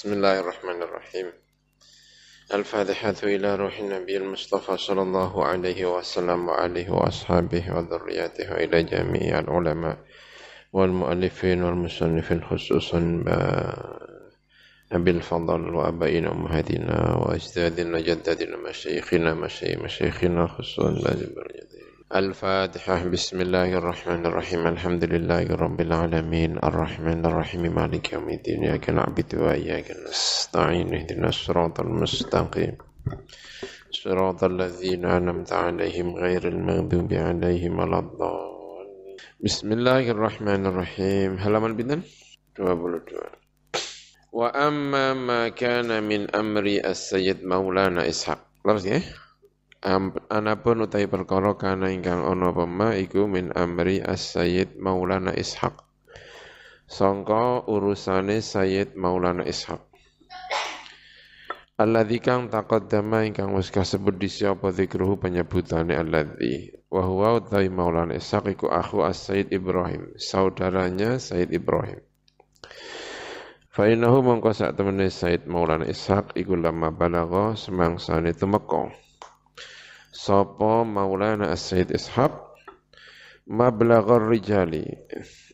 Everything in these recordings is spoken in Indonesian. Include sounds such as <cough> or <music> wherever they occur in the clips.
بسم الله الرحمن الرحيم الفاتحة إلى روح النبي المصطفى صلى الله عليه وسلم وعليه وأصحابه وذرياته وإلى جميع العلماء والمؤلفين والمصنفين خصوصا أبي الفضل وأبائنا أمهاتنا وأجدادنا جدادنا مشايخنا مشايخنا خصوصا لازم الفاتحة. بسم الله الرحمن الرحيم. الحمد لله رب العالمين. الرحمن الرحيم. مالك يوم الدين. إياك نعبد وإياك نستعين. اهدنا الصراط المستقيم. صراط الذين أنعمت عليهم غير المغضوب عليهم ولا الضالين. بسم الله الرحمن الرحيم. halaman pinten 22 Wa amma ma kana min amri as-sayyid Maulana Ishaq. Anapun utai perkara kana ingkang ana pema iku min amri as-sayyid Maulana Ishaq. Sangka urusane Sayyid Maulana Ishaq. Alladzi kang taqaddama ingkang wis kasebut disi apa zikruhu penyebutane alladzi wa huwa utai Maulana Ishaq iku akhu as-Sayyid Ibrahim, saudaranya Sayyid Ibrahim. Fa innahu mongko sak temene Sayyid Maulana Ishaq iku lama balagha semangsane tumeka Sopo Maulana As-Sayyid Ishaq mablaghar rijali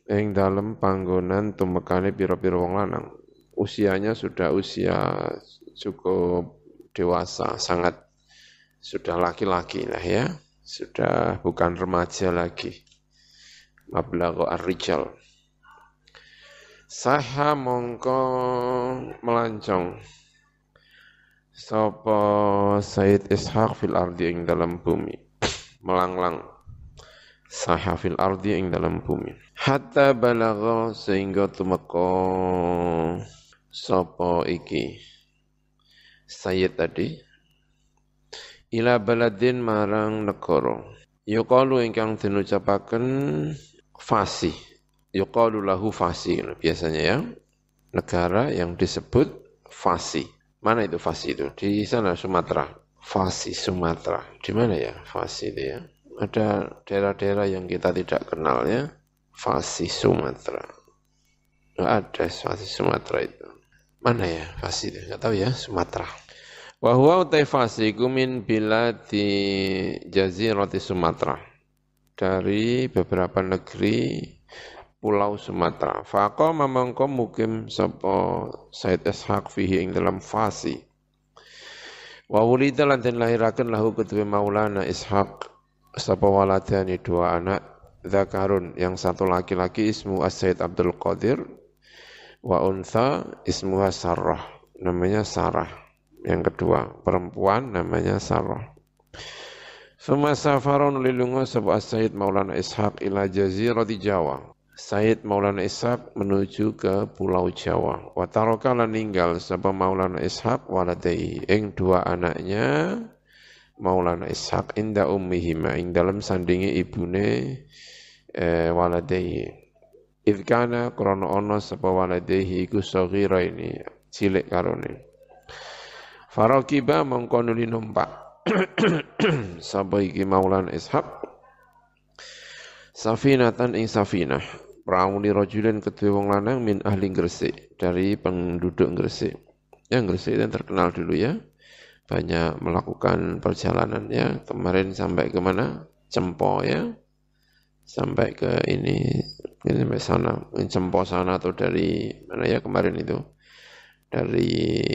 ing dalem panggonan tumekane pira-pira wong lanang. Usianya sudah usia cukup dewasa, sangat sudah laki-laki lah ya. Sudah bukan remaja lagi. Mablaghar rijal. Saha mongko melancong Sapa Said Ishaq fil ardi ing dalam bumi. Melanglang. Saha fil ardi ing dalam bumi. Hatta balagha sehingga tumeka sapa iki. Sayyid tadi ila baladin marang negara. Yuqalu ingkang den ucapaken fasih. Yuqalu lahu fasih biasanya ya. Negara yang disebut fasih Mana itu Fasi itu? Di sana Sumatera. Fasi Sumatera. Di mana ya Fasi itu ya? Ada daerah-daerah yang kita tidak kenal ya. Fasi Sumatera. Nggak ada Fasi Sumatera itu. Mana ya Fasi itu? Nggak tahu ya Sumatera. Wahwa utai Fasi kumin bila di Jazirati Sumatera. Dari beberapa negeri Pulau Sumatera. Faqama mangko mukim sapa Said Ishaq fihi ing dalam fasi. Wa wulida lan den lahiraken lahu kedue Maulana Ishaq sapa waladani dua anak zakarun yang satu laki-laki ismu As-Said Abdul Qadir wa untha ismu Sarah namanya Sarah yang kedua perempuan namanya Sarah Suma safaron lilunga sapa As-Said Maulana Ishaq ila jazirati Jawa Said Maulana Ishaq menuju ke Pulau Jawa. Watarokala ninggal sebab Maulana Ishaq waladai ing dua anaknya Maulana Ishaq inda ummihima ing dalam sandingi ibune eh, waladai. Idkana krono ono sebab waladai iku sagira ini cilik karone. Farakiba mengkonuli numpak. <coughs> Sapa iki Maulana Ishaq Safinatan ing safinah Prauni rojulin kedua wong lanang min ahli Gresik dari penduduk Gresik. Yang Gresik itu terkenal dulu ya. Banyak melakukan perjalanan ya. Kemarin sampai ke mana? Cempo ya. Sampai ke ini ini sampai sana, Cempo sana atau dari mana ya kemarin itu? Dari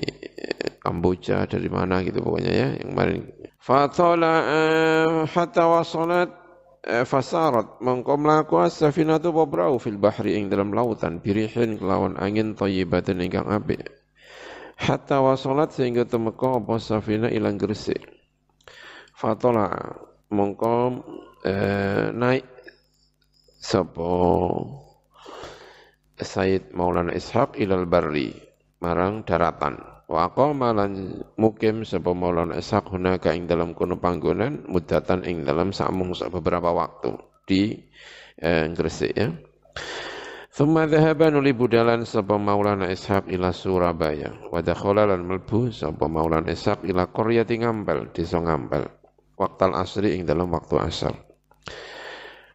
Kamboja, dari mana gitu pokoknya ya, yang kemarin. Fatala uh, hatta wasalat Eh, fasarat mengko mlaku as-safinatu babrau fil bahri ing dalam lautan birihin kelawan angin thayyibatin ingkang apik. Hatta wasalat sehingga temeka apa safina ilang gresik. Fatola mengko eh, naik sapa Sayyid Maulana Ishaq ilal barri marang daratan Wa qama lan mukim sapa Maulana Ishaq hunaka ing dalam kono panggonan mudatan ing dalam samung beberapa waktu di eh, Gresik ya. Thumma dhahaba nuli budalan sapa Maulana Ishaq ila Surabaya wa dakhala lan melbu sapa Maulana Ishaq ila qaryati Ngampel desa Ngampel waktal asri ing dalam waktu asar.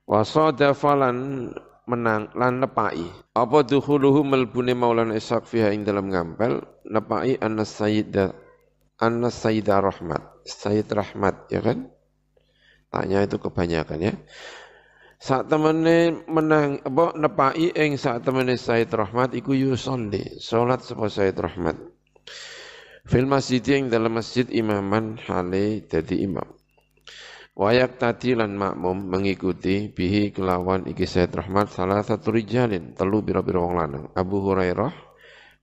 Wa sadafa menang lan nepai. Apa dukhuluhu melbune Maulana Ishaq fiha ing dalam Ngampel? Nepai anna sayyidah anna sayyidah rahmat. Sayyid rahmat ya kan? Tanya itu kebanyakan ya. Saat temene menang apa nepai ing saat temene sayyid rahmat iku yusolli salat sapa sayyid rahmat. Fil masjid yang dalam masjid imaman hale dadi imam Wayak tadi lan makmum mengikuti bihi kelawan iki Said Rahmat salah satu rijalin telu biro-biro wong lanang. Abu Hurairah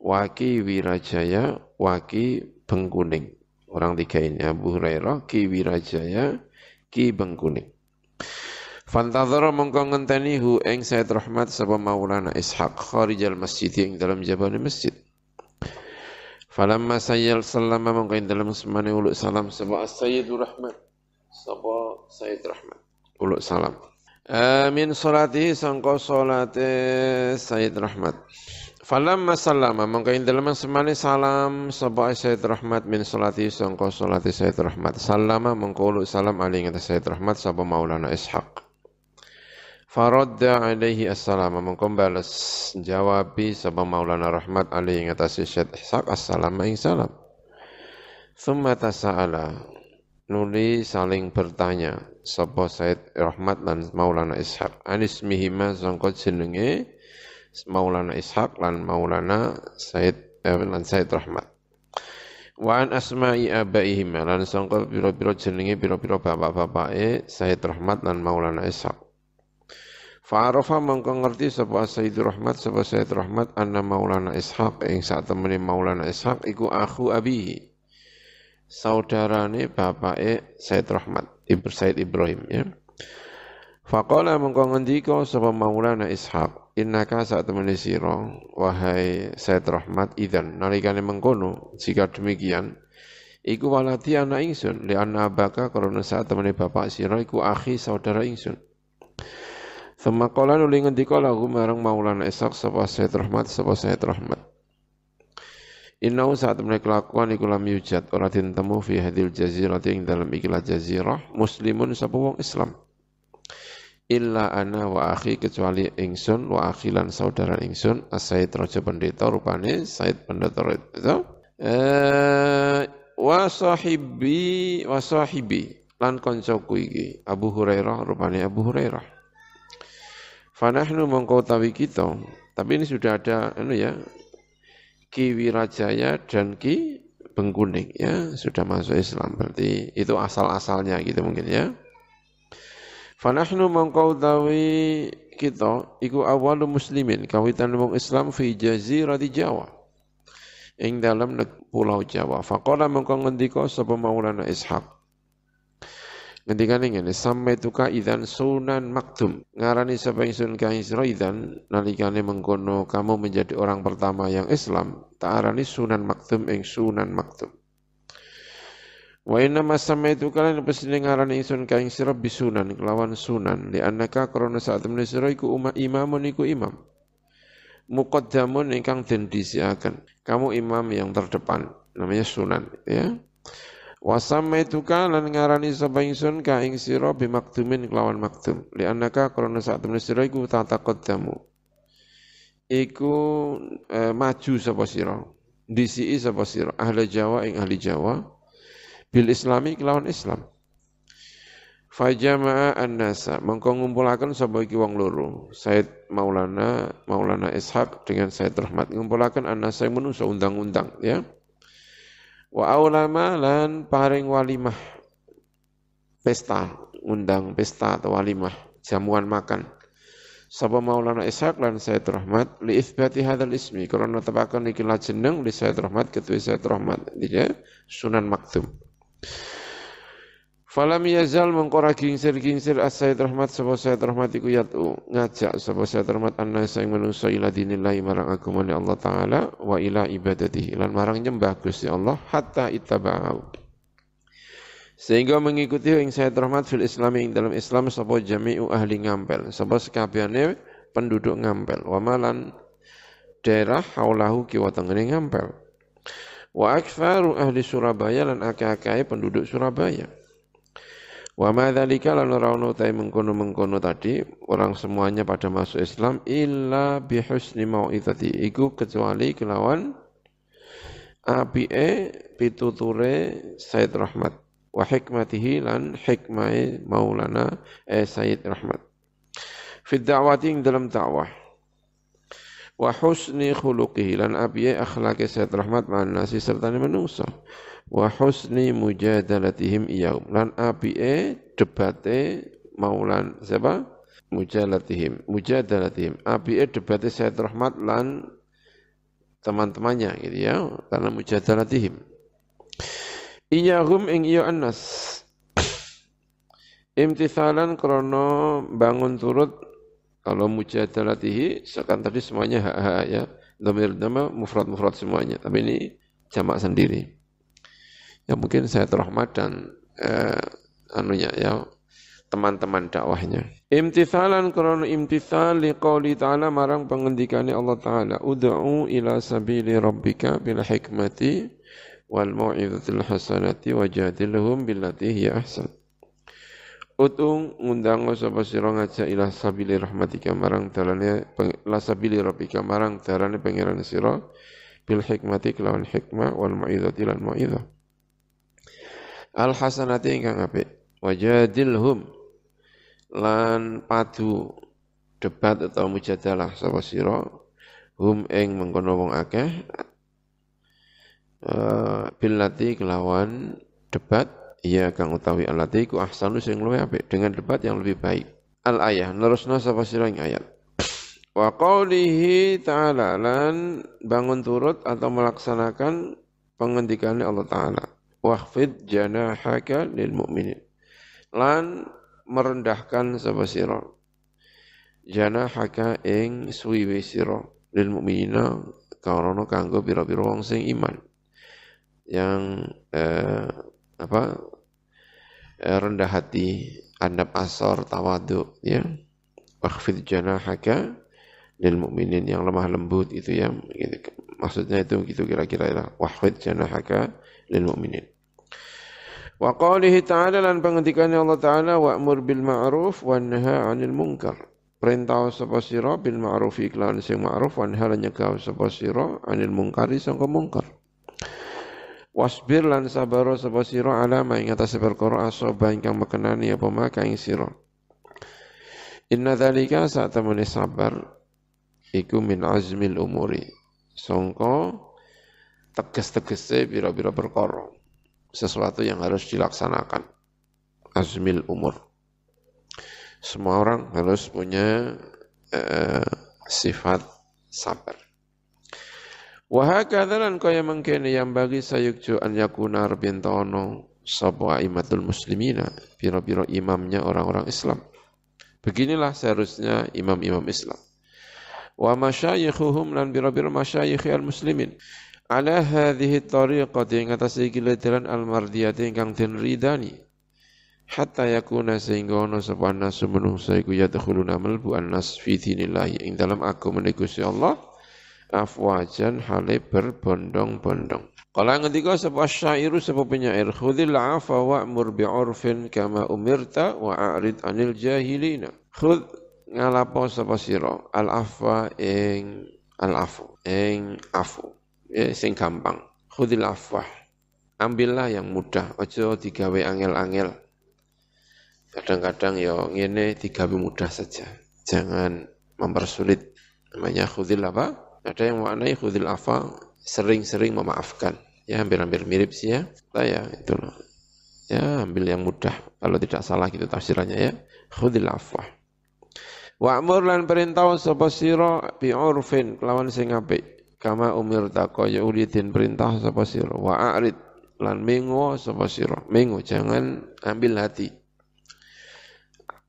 Waki Wirajaya Waki Bengkuning. Orang tiga ini Abu Hurairah Ki Wirajaya Ki Bengkuning. Fantadhara mongko ngenteni hu ing Said Rahmat sapa Maulana Ishaq kharijal masjid yang dalam jabane masjid. Falamma sayyal sallama mongko dalam semane uluk salam sapa As-Sayyidur Rahmat sapa Said Rahmat uluk salam. Amin salati sangka salate Said Rahmat. Falamma sallama mangka ing dalem semane salam sapa Said Rahmat min salati sangka salati Said Rahmat. Sallama mangka salam ali ing Said Rahmat sapa Maulana Ishaq. Faradda alaihi assalam mangka balas jawabi sapa Maulana Rahmat ali ing Said Ishaq assalam ing salam. Thumma tasa'ala nuli saling bertanya sapa Said Rahmat lan Maulana Ishaq? Anis mihima sangka jenenge Maulana Ishaq lan Maulana Said eh, lan Said Rahmat. Wa an asma'i abaihim lan sangka pira-pira jenenge pira-pira bapak-bapake Said Rahmat lan Maulana Ishaq. Fa'arafa mongko ngerti sapa Said Rahmat sapa Said Rahmat anna Maulana Ishaq ing sak temene Maulana Ishaq iku akhu abihi saudarane bapake Said Rahmat, Ibu Said Ibrahim ya. Faqala mengko ngendika sapa Maulana Ishaq, innaka saat temene wahai Said Rahmat idzan nalikane mengkono jika demikian iku walati anak ingsun li anna abaka karena saat temene bapak sira iku akhi saudara ingsun. Thumma qala nuli ngendika lagu marang Maulana Ishaq sapa Said Rahmat sapa Said Rahmat. Inau saat mereka kelakuan iku lam yujad ora temu fi hadil jazirah ing dalam ikilah jazirah muslimun sapa wong Islam. Illa ana wa akhi kecuali ingsun wa akhilan saudara ingsun asaid raja pendeta rupane Said pendeta itu. Eh wa sahibi wa sahibi lan koncoku iki Abu Hurairah rupane Abu Hurairah. Fanahnu mongko tawi kita, tapi ini sudah ada anu ya, Ki Wirajaya dan Ki Bengkuning ya sudah masuk Islam berarti itu asal-asalnya gitu mungkin ya. Fanahnu mongkau tawi kita iku awalu muslimin kawitan wong Islam fi jazirati Jawa. Ing dalam pulau Jawa. Faqala mongko ngendika sapa Maulana Ishaq. Ngendikane ngene, sampai tuka idan sunan maktum. Ngarani sapa ingsun ka isra idan nalikane mengkono kamu menjadi orang pertama yang Islam, ta'arani sunan maktum ing sunan maktum. Wa inna ma samaitu kalian pesine ngarani ingsun ka ing sira bisunan kelawan sunan li annaka krana saat temene sira iku imamun iku imam. Muqaddamun ingkang den disiaken. Kamu imam yang terdepan, namanya sunan ya. Wasammaituka lan ngarani sapa ingsun ka ing sira bimaktumin kelawan maktum. Li annaka krana sak temene sira iku tataqaddamu. Iku e, maju sapa sira. Disiki sapa sira ahli Jawa ing ahli Jawa bil islami kelawan Islam. Fajama'a an-nasa mengko ngumpulaken sapa iki wong loro. Said Maulana Maulana Ishaq dengan Said Rahmat ngumpulaken an-nasa menungso undang-undang ya. Wa aulama lan paring walimah pesta, undang pesta atau walimah, jamuan makan. Sapa Maulana Ishaq lan Said Rahmat li itsbati hadzal ismi karena tepakan iki jeneng li Said Rahmat ketua Said Rahmat dia Sunan Maktum. Falam yazal mengkora kingsir kingsir as Sayyid Rahmat sapa Sayyid Rahmat iku yatu ngajak sapa Sayyid Rahmat anna sing manusa ila dinillahi marang agamane Allah taala wa ila ibadatihi lan marang nyembah Gusti Allah hatta ittaba'u. Sehingga mengikuti ing Sayyid Rahmat fil Islami ing dalam Islam sapa jami'u ahli ngampel sapa sekabehane penduduk ngampel wa malan daerah haulahu kiwa tengene ngampel. Wa akfaru ahli Surabaya lan akeh-akeh penduduk Surabaya. Wa ma dzalika lan ora ta mengkono-mengkono tadi orang semuanya pada masuk Islam illa bi husni mau'izati iku kecuali kelawan apike pituture Said Rahmat. Wa hikmatihi lan hikmai Maulana eh Said Rahmat. Fi da'wati dalam dakwah. Wa husni khuluqihi lan apiye akhlake Said Rahmat ma'an nasi serta menungso wa husni mujadalatihim iyahum lan apiye debate maulan siapa? Mujadalatihim mujadalatihim. Apiye debate Said Rahmat lan teman-temannya gitu ya karena mujadalatihim. Iyahum ing iya annas imtithalan krono bangun turut kalau mujadalatihi sekan tadi semuanya hak-hak ya. Dhamir nama mufrad-mufrad semuanya. Tapi ini jamak sendiri ya mungkin saya terhormat dan eh, anunya ya teman-teman dakwahnya. Imtithalan krono imtithal liqauli ta'ala marang pengendikane Allah Ta'ala. Ud'u ila sabili rabbika bil hikmati wal mau'izatil hasanati wajadilhum billati hiya ahsan. Utung ngundang sapa sira ngajak ila sabili rahmatika marang dalane la sabili rabbika marang dalane pangeran sira bil hikmati kelawan hikmah wal mau'izati lan. Al hasanati ingkang apik. Wajadilhum. Lan padu debat atau mujadalah sapa sira. Hum ing mengkono wong akeh. Uh, billati kelawan debat. Iya kang utawi alati ku ahsanu sing luwih apik. Dengan debat yang lebih baik. Al ayah nerusna sapa sira ing ayat. Wa qaulihi ta'ala lan bangun turut atau melaksanakan pengendikannya Allah taala wahfid janahaka lil mu'minin. Lan merendahkan sapa sira. Haka ing suwiwe sira. Lil mukminina karana kanggo pira-pira wong sing iman. Yang eh, apa eh, rendah hati adab asor tawadu ya. Wakhfid janahaka lil mukminin yang lemah lembut itu ya. Gitu. maksudnya itu gitu kira-kira ya. Wakhfid janahaka lil mukminin Wa qalihi ta'ala lan pengendikannya Allah Ta'ala wa'mur bil ma'ruf wa naha 'anil munkar. Perintah sapa sira bil ma'ruf iklan sing ma'ruf wa naha nyegah sapa sira 'anil munkari sangka mungkar. Wasbir lan sabar sapa sira ala ma ing atas perkara asaba ingkang mekenani apa maka ing sira. Inna dzalika saat temene sabar iku min azmil umuri. Sangka teges-tegese pira-pira perkara sesuatu yang harus dilaksanakan. Azmil umur. Semua orang harus punya uh, sifat sabar. Wahakadhalan kaya mengkini yang bagi sayukju an yakuna bintono sapa imatul muslimina, biro-biro imamnya orang-orang Islam. Beginilah seharusnya imam-imam Islam. Wa masyayikhuhum lan biro-biro masyayikhi al-muslimin ala hadhihi tariqati ing atas iki dalan al mardiyati ingkang den ridani hatta yakuna sehingga ana sapa nasu menungsa iku yadkhuluna malbu annas fi dinillahi. Ing dalam agama Gusti Allah afwajan hale berbondong-bondong. Kala ngendika sapa syairu sapa penyair khudhil afa wa'mur bi'urfin kama umirta wa a'rid anil jahilina. Khudh ngalapo sapa sira? Al afwa ing al afu ing afu ya, sing gampang. Khudil afwah. Ambillah yang mudah, ojo digawe angel-angel. Kadang-kadang ya ngene digawe mudah saja. Jangan mempersulit. Namanya khudil apa? Ada yang maknai khudil afwa, sering-sering memaafkan. Ya hampir-hampir mirip sih ya. Nah, ya itu loh. Ya ambil yang mudah. Kalau tidak salah gitu tafsirannya ya. Khudil afwah. Wa'mur lan perintah sapa sira bi urfin kelawan sing apik kama umir kaya ulidin perintah sapa wa a'rid lan mengo sapa sira. Mengo jangan ambil hati.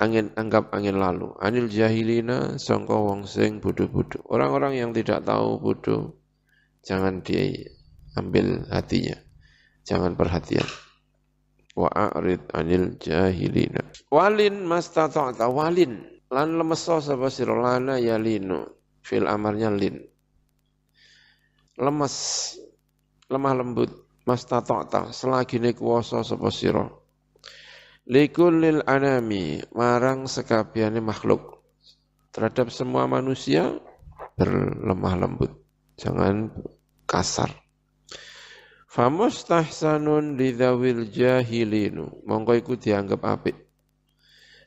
Angin anggap angin lalu. Anil jahilina sangka wong sing bodoh-bodoh. Orang-orang yang tidak tahu bodoh jangan diambil hatinya. Jangan perhatian. Wa a'rid anil jahilina. Walin mastata'ta walin. Lan lemeso sapa lana yalinu fil amarnya lin lemes, lemah lembut, mastata'ta selagi ni kuwasa sapa sira. Likullil anami marang sekabiane makhluk terhadap semua manusia berlemah lembut, jangan kasar. Famustahsanun lidzawil jahilinu. Mongko iku dianggap apik.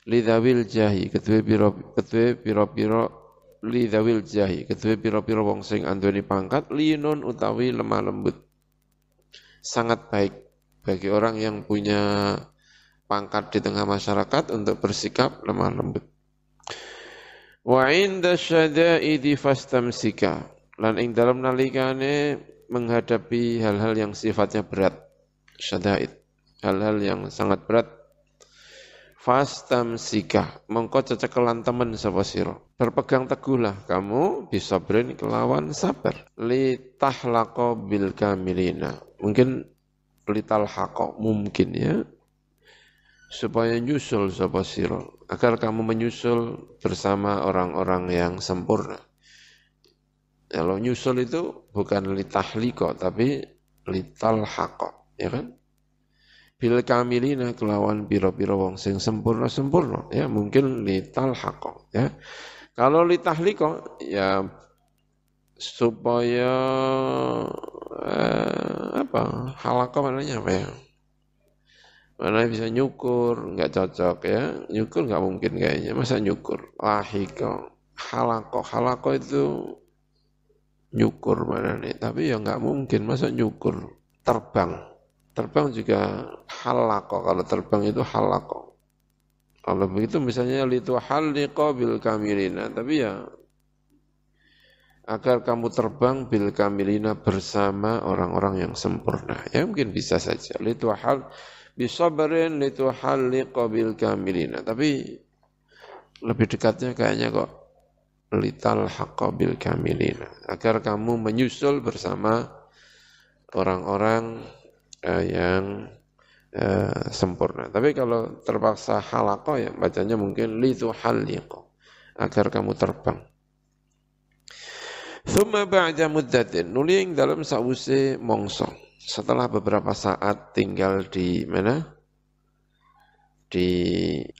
Lidzawil jahi kedue pira kedue pira-pira lidzawil jahi kedue pira-pira wong sing anduweni pangkat linun utawi lemah lembut. Sangat baik bagi orang yang punya pangkat di tengah masyarakat untuk bersikap lemah lembut. Wa inda syada'idi fastamsika. Lan ing dalam nalikane menghadapi hal-hal yang sifatnya berat. Syada'id. Hal-hal yang sangat berat. Fastamsika. Mengko cecekelan temen sapa sira. Berpegang teguhlah kamu bisa beri kelawan sabar. Litahlaqa bil kamilina. Mungkin lital mungkin ya supaya nyusul sapa sira agar kamu menyusul bersama orang-orang yang sempurna. Kalau nyusul itu bukan litahliko tapi lital hako, ya kan? Bil kamilina kelawan biro-biro wong sing sempurna-sempurna, ya mungkin lital hako, ya. Kalau litahliko, ya supaya eh, apa halako maknanya apa ya Mana bisa nyukur, nggak cocok ya. Nyukur nggak mungkin kayaknya. Masa nyukur? Lahiko, halako. Halako itu nyukur mana nih. Tapi ya nggak mungkin. Masa nyukur? Terbang. Terbang juga halako. Kalau terbang itu halako. Kalau begitu misalnya litu haliko bil kamilina. Tapi ya agar kamu terbang bil kamilina bersama orang-orang yang sempurna. Ya mungkin bisa saja. Litu hal bisabarin lituhalliqa bil kamilina. Tapi lebih dekatnya kayaknya kok lital bil kamilina. Agar kamu menyusul bersama orang-orang uh, yang uh, sempurna. Tapi kalau terpaksa halaqqa ya bacanya mungkin lituhalliqa. Agar kamu terbang. Thumma ba'da muddatin. Nuling dalam sause mongso setelah beberapa saat tinggal di mana? Di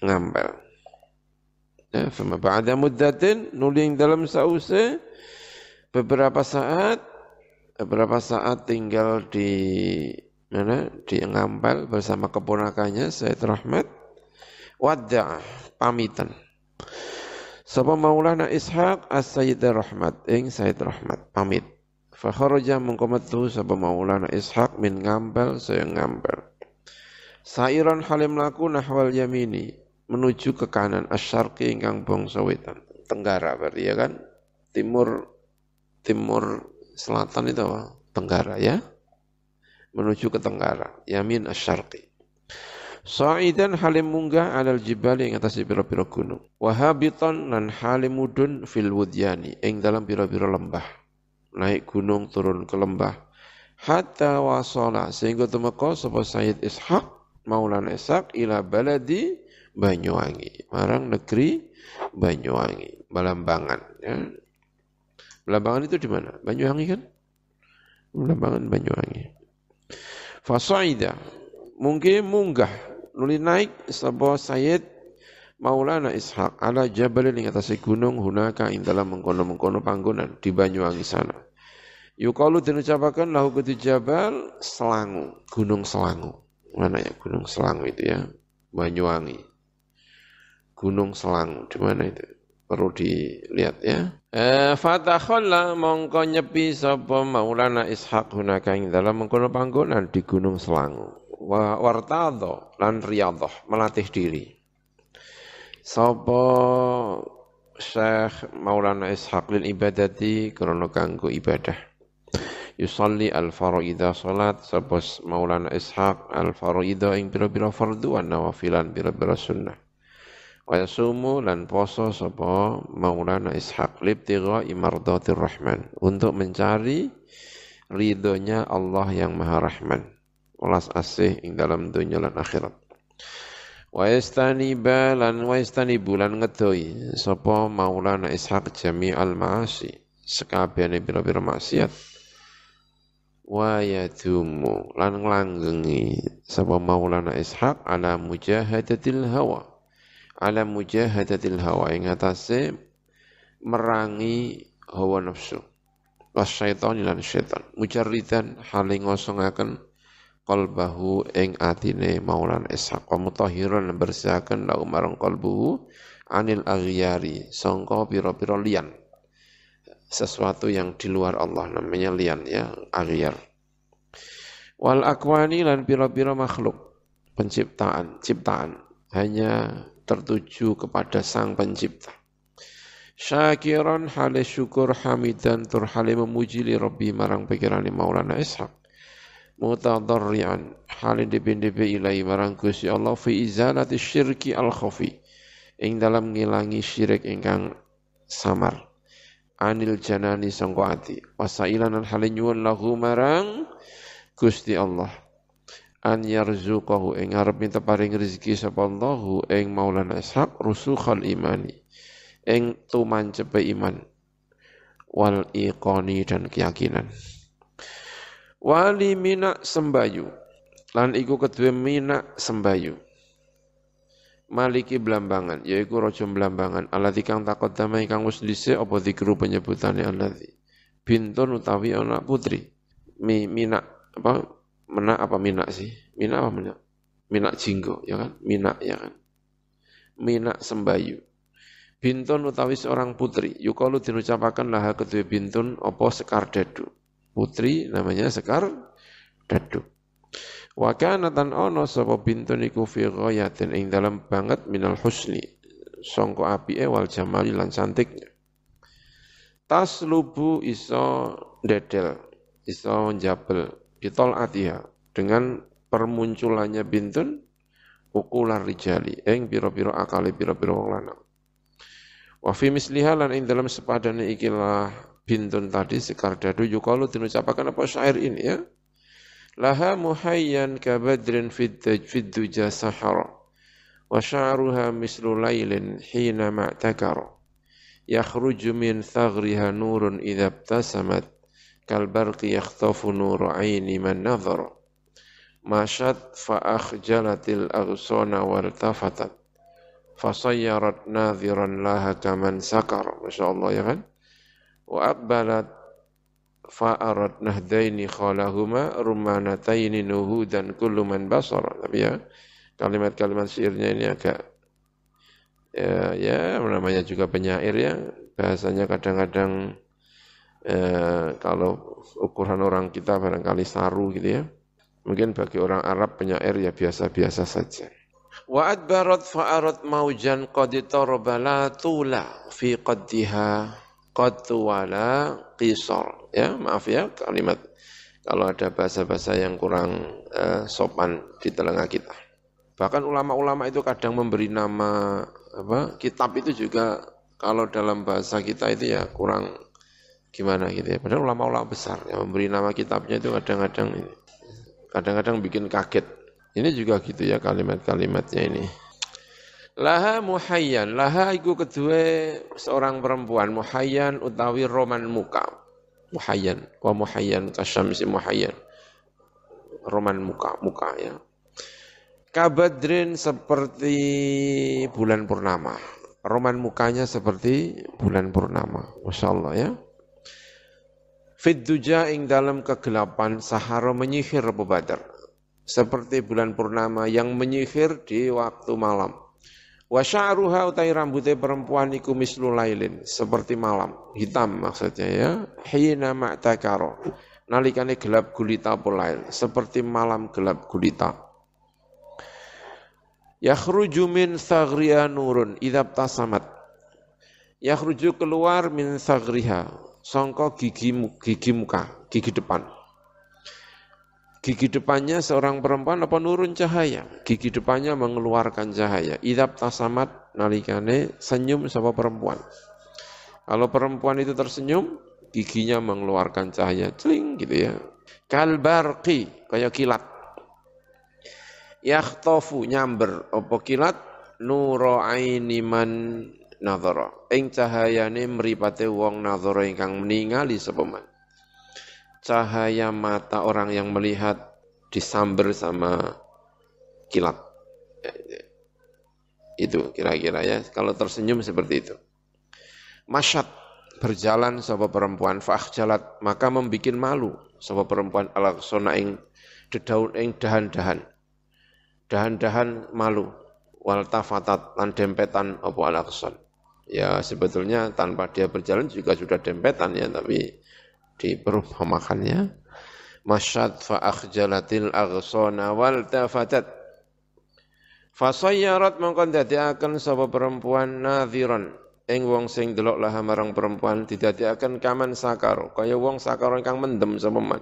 Ngambel. Ya, fama ba'da muddatin nuling dalam sause beberapa saat beberapa saat tinggal di mana? Di Ngambel bersama keponakannya Said Rahmat. Wadda pamitan. Sapa Maulana Ishaq As-Sayyid Rahmat ing Said Rahmat pamit. Fakharaja mengkometu sapa Maulana Ishaq min ngambal saya ngambal. Sairan halim laku nahwal yamini menuju ke kanan asyarqi ingkang bangsa wetan. Tenggara berarti ya kan? Timur timur selatan itu apa? Tenggara ya. Menuju ke tenggara. Yamin asyarqi. Sa'idan halim munggah alal jibali ing atas pira-pira gunung. Wahabiton lan halim mudun fil wudyani ing dalam pira-pira lembah. Naik gunung turun ke lembah. Hatta wasala sehingga temeka sapa Sayyid Ishaq Maulana Ishaq ila baladi Banyuwangi. Marang negeri Banyuwangi. Balambangan ya. Balambangan itu di mana? Banyuwangi kan? Balambangan Banyuwangi Fasaida mungkin munggah nuli naik sapa Sayyid Maulana Ishaq ala jabal ing atase gunung hunaka ing dalam mengkono-mengkono panggonan di Banyuwangi sana. Yukalu dan ucapakan lahu kutu jabal selangu, gunung selangu. Mana ya gunung selangu itu ya? Banyuwangi. Gunung selangu, di mana itu? Perlu dilihat ya. Eh, Fatakhalla mongko nyepi sapa Maulana Ishaq hunaka ing dalam mengkono panggonan di Gunung Selangu. Wa wartadho lan riyadhah melatih diri. Sapa Syekh Maulana Ishaq lil ibadati krana kanggo ibadah yusalli al-faraida salat sabos Maulana Ishaq al-faraida ing pira-pira fardu wan nawafilan pira-pira sunnah wa yasumu lan poso sapa Maulana Ishaq libtigha imardatir rahman. Untuk mencari ridhonya Allah yang Maha Rahman. Welas asih ing dalam dunia lan akhirat. Wa yastaniba lan wa lan ngedoi sapa Maulana Ishaq jami'al ma'asi. Sekabehane pira-pira maksiat. Wa lan nglanggengi sapa Maulana Ishaq ala mujahadatil hawa ala mujahadatil hawa ing atase merangi hawa nafsu. Wasyaiton lan syaitan. Mujarridan hale ngosongaken qalbahu ing atine Maulana Ishaq wa mutahhiran bersihaken lahu marang qalbuhu anil aghyari. Sangka pira-pira liyan. Sesuatu yang di luar Allah namanya liyan ya aghyar. Wal akwani lan pira-pira makhluk. Penciptaan ciptaan. Hanya tertuju kepada sang pencipta. Syakiran hale syukur hamidan tur hale memuji li rabbi marang pikirane Maulana Ishaq. Mutadarrian hale depe-depe ilahi marang Gusti Allah fi izalati syirki al khafi ing dalam ngilangi syirik ingkang samar. Anil janani sangko ati wasailan hale nyuwun lahu marang Gusti Allah an yarzuqahu ing arep minta paring rezeki sapa Allahu ing Maulana Ishaq rusukhal imani ing tumancepe iman wal iqoni dan keyakinan. Wali minak sembayu lan iku kedua minak sembayu. Maliki belambangan yaiku raja belambangan alati kang damai kang wis dhisik apa dikru penyebutane alati bintun utawi anak putri. Mi minak apa menak apa minak sih minak apa minak minak jinggo ya kan minak ya kan minak sembayu Bintun utawi seorang putri, yukalu dinucapakan laha kedua bintun opo sekar dadu. Putri namanya sekar dadu. Wa tan ono sapa bintun iku fi ghayatin ing dalam banget minal husni. Songko api wal jamali lan cantiknya. Tas lubu iso dedel, iso jabel, ditol atiha dengan permunculannya bintun ukular rijali. Ing piro-piro akali piro-piro wong lanang. Wa fi misliha lan ing dalam sepadane ikilah bintun tadi sekar dadu yukalu dinucapakan apa syair ini ya. Laha muhayyan kabadrin fid duja sahara wa sya'ruha mislu lailin hina ma'takara yakhruju min thagriha nurun idza ibtasamat kal barqi yakhtafu nuru aini man nadhara mashat fa akhjalatil aghsana wartafatat fasayyarat nadhiran laha kaman sakar Masya Allah ya kan? Wa aqbalat fa'arat nahdaini khalahuma rumanataini nuhudan kullu man basar tapi ya kalimat-kalimat syairnya ini agak ya, ya namanya juga penyair ya. Bahasanya kadang-kadang eh, kalau ukuran orang kita barangkali saru gitu ya mungkin bagi orang Arab penyair ya biasa-biasa saja Wa adbarat fa'arat maujan qad tarabala tula fi qaddiha qad wala qisar. Ya, maaf ya kalimat kalau ada bahasa-bahasa yang kurang uh, sopan di telinga kita. Bahkan ulama-ulama itu kadang memberi nama apa kitab itu juga kalau dalam bahasa kita itu ya kurang gimana gitu ya. Padahal ulama-ulama besar yang memberi nama kitabnya itu kadang-kadang kadang-kadang bikin kaget. Ini juga gitu ya kalimat-kalimatnya ini. Laha muhayyan, laha iku kedua seorang perempuan muhayyan utawi roman muka. Muhayyan, wa muhayyan kasyamsi muhayyan. Roman muka, muka ya. Kabadrin seperti bulan purnama. Roman mukanya seperti bulan purnama. Masya Allah ya. Fidduja ing dalam kegelapan sahara menyihir Abu Badar seperti bulan purnama yang menyihir di waktu malam. Wa sya'ruha utai rambutnya perempuan iku mislu lailin, seperti malam, hitam maksudnya ya. Hina ma'takaro, nalikane gelap gulita pulail, seperti malam gelap gulita. Yakhruju min thagriha nurun idab tasamat. Yakhruju keluar min thagriha, songko gigi, gigi muka, gigi depan Gigi depannya seorang perempuan apa nurun cahaya. Gigi depannya mengeluarkan cahaya. Idab tasamat nalikane senyum sama perempuan. Kalau perempuan itu tersenyum, giginya mengeluarkan cahaya. Celing gitu ya. Kalbarqi, kayak kilat. Yakhtofu, nyamber. Apa kilat? Nuro aini man nadhara. Ing cahayane mripate wong nadhara ingkang meningali sepeman cahaya mata orang yang melihat disamber sama kilat. Itu kira-kira ya, kalau tersenyum seperti itu. Masyad, berjalan sapa perempuan jalat maka membikin malu sapa perempuan ala sona ing dedaun ing dahan-dahan dahan-dahan malu wal tafatat lan dempetan apa ala ya sebetulnya tanpa dia berjalan juga sudah dempetan ya tapi di perumpamakannya masyad fa akhjalatil aghsana wal tafatat Fasayyarat mongkon dadiaken sapa perempuan nadhiran ing wong sing delok laha marang perempuan didadiaken kaman sakar kaya wong sakar ingkang mendem sapa man.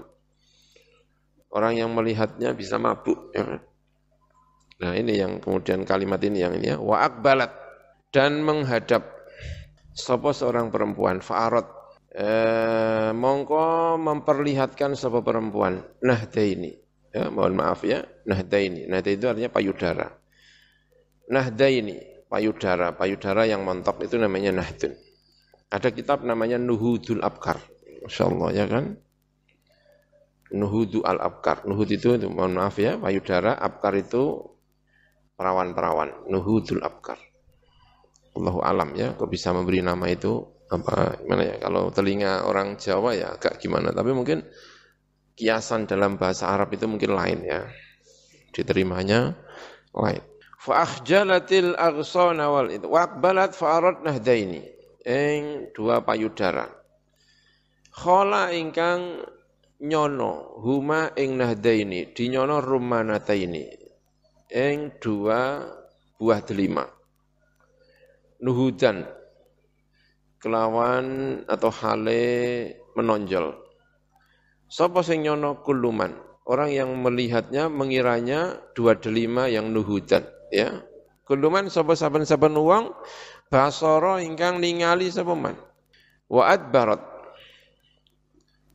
Orang yang melihatnya bisa mabuk ya kan? Nah, ini yang kemudian kalimat ini yang ini ya wa akbalat dan menghadap sapa seorang perempuan fa'arat eh, mongko memperlihatkan sapa perempuan nahda ini ya mohon maaf ya nahda ini nahda itu artinya payudara Nahda ini, payudara, payudara yang montok itu namanya nahdun. Ada kitab namanya Nuhudul Abkar. Masya Allah ya kan? Nuhudu al-Abkar. Nuhud itu, itu, mohon maaf ya, payudara, Abkar itu perawan-perawan. Nuhudul Abkar. Allahu alam ya, kok bisa memberi nama itu apa gimana ya? Kalau telinga orang Jawa ya agak gimana, tapi mungkin kiasan dalam bahasa Arab itu mungkin lain ya. Diterimanya lain fa akhjalatil aghsana wal itu waqbalat fa arad nahdaini ing dua payudara khala ingkang nyono huma ing nahdaini dinyono rumanataini ing dua buah delima nuhudan kelawan atau hale menonjol. Sapa sing nyono kuluman? Orang yang melihatnya mengiranya dua delima yang nuhudan ya. Kuluman sapa saben-saben wong basara ingkang ningali sapa man? Wa adbarat.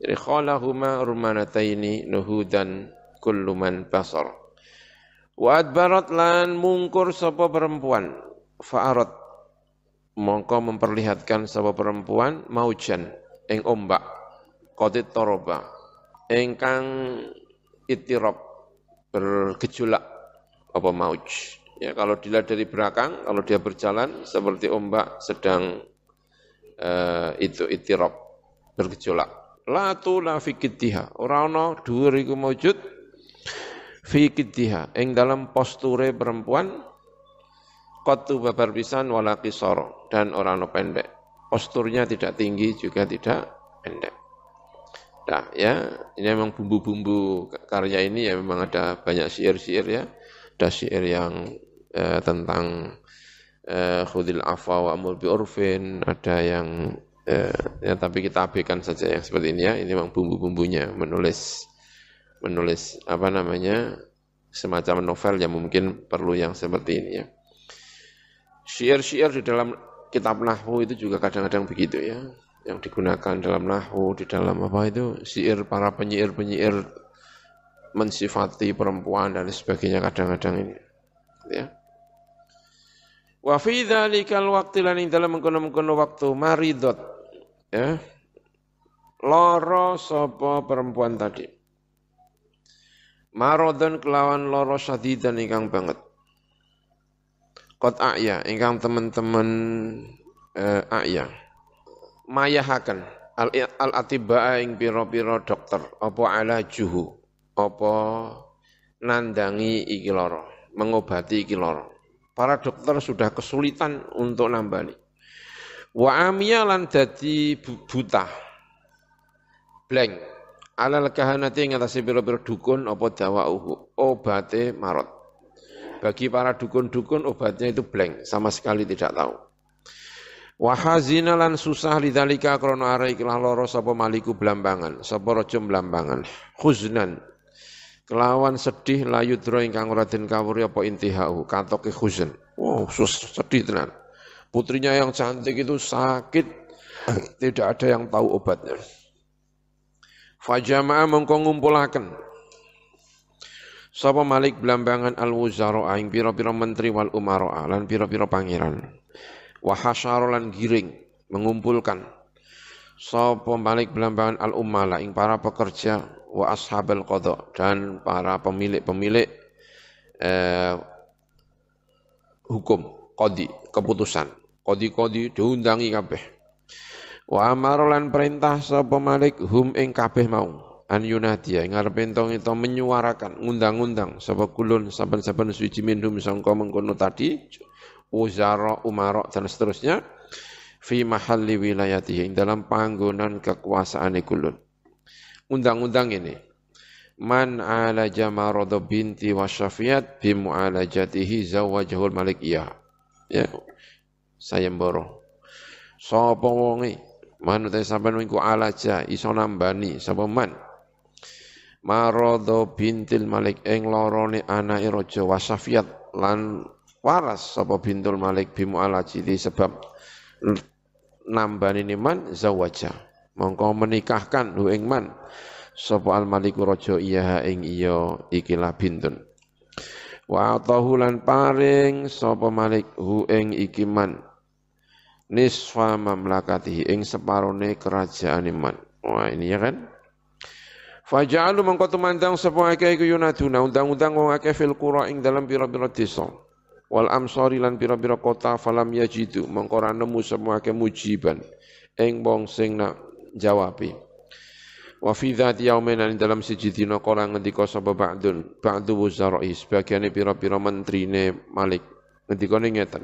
Jadi khalahuma rumanataini nuhudan kulluman basar wa adbarat lan mungkur sapa perempuan. Fa'arat mongko memperlihatkan sapa perempuan maujan ing ombak qadit toroba ingkang itirab bergejolak apa mauj Ya, kalau dilihat dari belakang, kalau dia berjalan seperti ombak sedang uh, itu itirab bergejolak. La la fi kiddiha. Ora ana dhuwur iku maujud fi ing dalam posture perempuan qattu babar pisan wala qisara dan ora ana pendek. Posturnya tidak tinggi juga tidak pendek. Nah, ya, ini memang bumbu-bumbu karya ini ya memang ada banyak syair-syair ya. Ada syair yang eh, tentang eh, khudil afwa wa amur bi ada yang eh, ya tapi kita abaikan saja yang seperti ini ya. Ini memang bumbu-bumbunya menulis menulis apa namanya semacam novel yang mungkin perlu yang seperti ini ya. Syair-syair di dalam kitab nahwu itu juga kadang-kadang begitu ya. Yang digunakan dalam nahwu, di dalam apa itu, syair para penyair-penyair mensifati perempuan dan sebagainya kadang-kadang ini. Ya. Wa fi dzalikal waqti lan ing dalem mengkono-mengkono waktu maridot ya. Loro sapa perempuan tadi. Marodon kelawan loro syadidan ingkang banget. Kot a'ya ingkang teman-teman eh, a'ya. Mayahaken al, al atiba ing pira-pira dokter apa ala juhu apa nandangi iki loro, mengobati iki loro. Para dokter sudah kesulitan untuk nambani. Wa amiya lan dadi buta. Blank. Alal kahanati ing atase pira-pira dukun apa dawauhu, obate marot. Bagi para dukun-dukun obatnya itu blank, sama sekali tidak tahu. Wahazina lan susah lidzalika krana ara ikhlas loro sapa maliku blambangan, sapa raja blambangan. Khuznan. Kelawan sedih layu dro ingkang ora den kawuri apa intihau katoke khuzn. Wow sedih tenan. Putrinya yang cantik itu sakit tidak ada yang tahu obatnya. Fajama'a mengko ngumpulaken sapa malik belambangan al wuzara ing pira-pira menteri wal umara lan pira-pira pangeran. Wa giring mengumpulkan. Sapa malik belambangan al umala ing para pekerja wa ashabal qadha dan para pemilik-pemilik eh, hukum qadi keputusan. Qadi-qadi diundangi kabeh. Wa amara lan perintah sapa Malik hum ing kabeh mau an yunadiya ngarep entong itu menyuarakan ngundang-undang sapa kulun saben-saben suci minhum sangka mengkono tadi uzara umara dan seterusnya fi mahalli wilayatihi dalam panggonan kekuasaan kulun. Undang-undang ini man ala jamarado binti wa syafiat bi mu'alajatihi zawajahul malik iya ya saya mboro. Sapa wonge? Manut sampean iku alaja iso nambani sapa man. Maradha bintil Malik ing lorone anake raja Wasafiat lan waras sapa bintul Malik bimu alaji sebab nambani man zawaja. Mongko menikahkan hu ing man sapa al maliku raja iya ing iya ikilah bintun. Wa atahu lan paring sapa Malik hu ing iki man nisfa mamlakatihi ing separone kerajaan iman. Wah ini ya kan? Faja'alu mengko tumandang sapa akeh iku yunaduna undang-undang wong akeh fil qura ing dalam pira-pira desa. Wal amsari lan pira-pira kota falam yajidu mengko ora nemu sapa akeh mujiban ing wong sing nak jawabi. Wa fi dzati yaumin ing dalam siji dina kala ngendika sapa ba'dun ba'du wuzara'i sebagiane pira-pira mentrine Malik ngendikane ngeten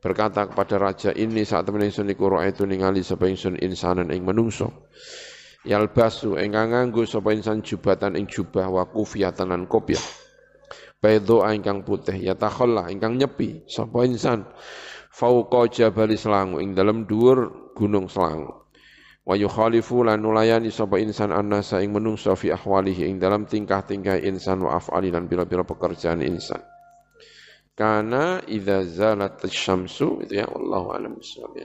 berkata kepada raja ini saat temen ingsun iku itu ningali sapa ingsun insanan ing menungso yalbasu ingkang nganggo sapa insan jubatan ing jubah wa kufiyatan lan kopiah. Baido ingkang putih ya takhallah ingkang nyepi sapa insan. Fauqa jabali selangu ing dalam dhuwur gunung selangu. Wa yukhalifu lan nulayani sapa insan annasa ing menungso fi ahwalihi ing dalam tingkah-tingkah insan wa af'ali lan pira-pira pekerjaan insan. Karena idza zalat syamsu itu ya Allah alam bisawab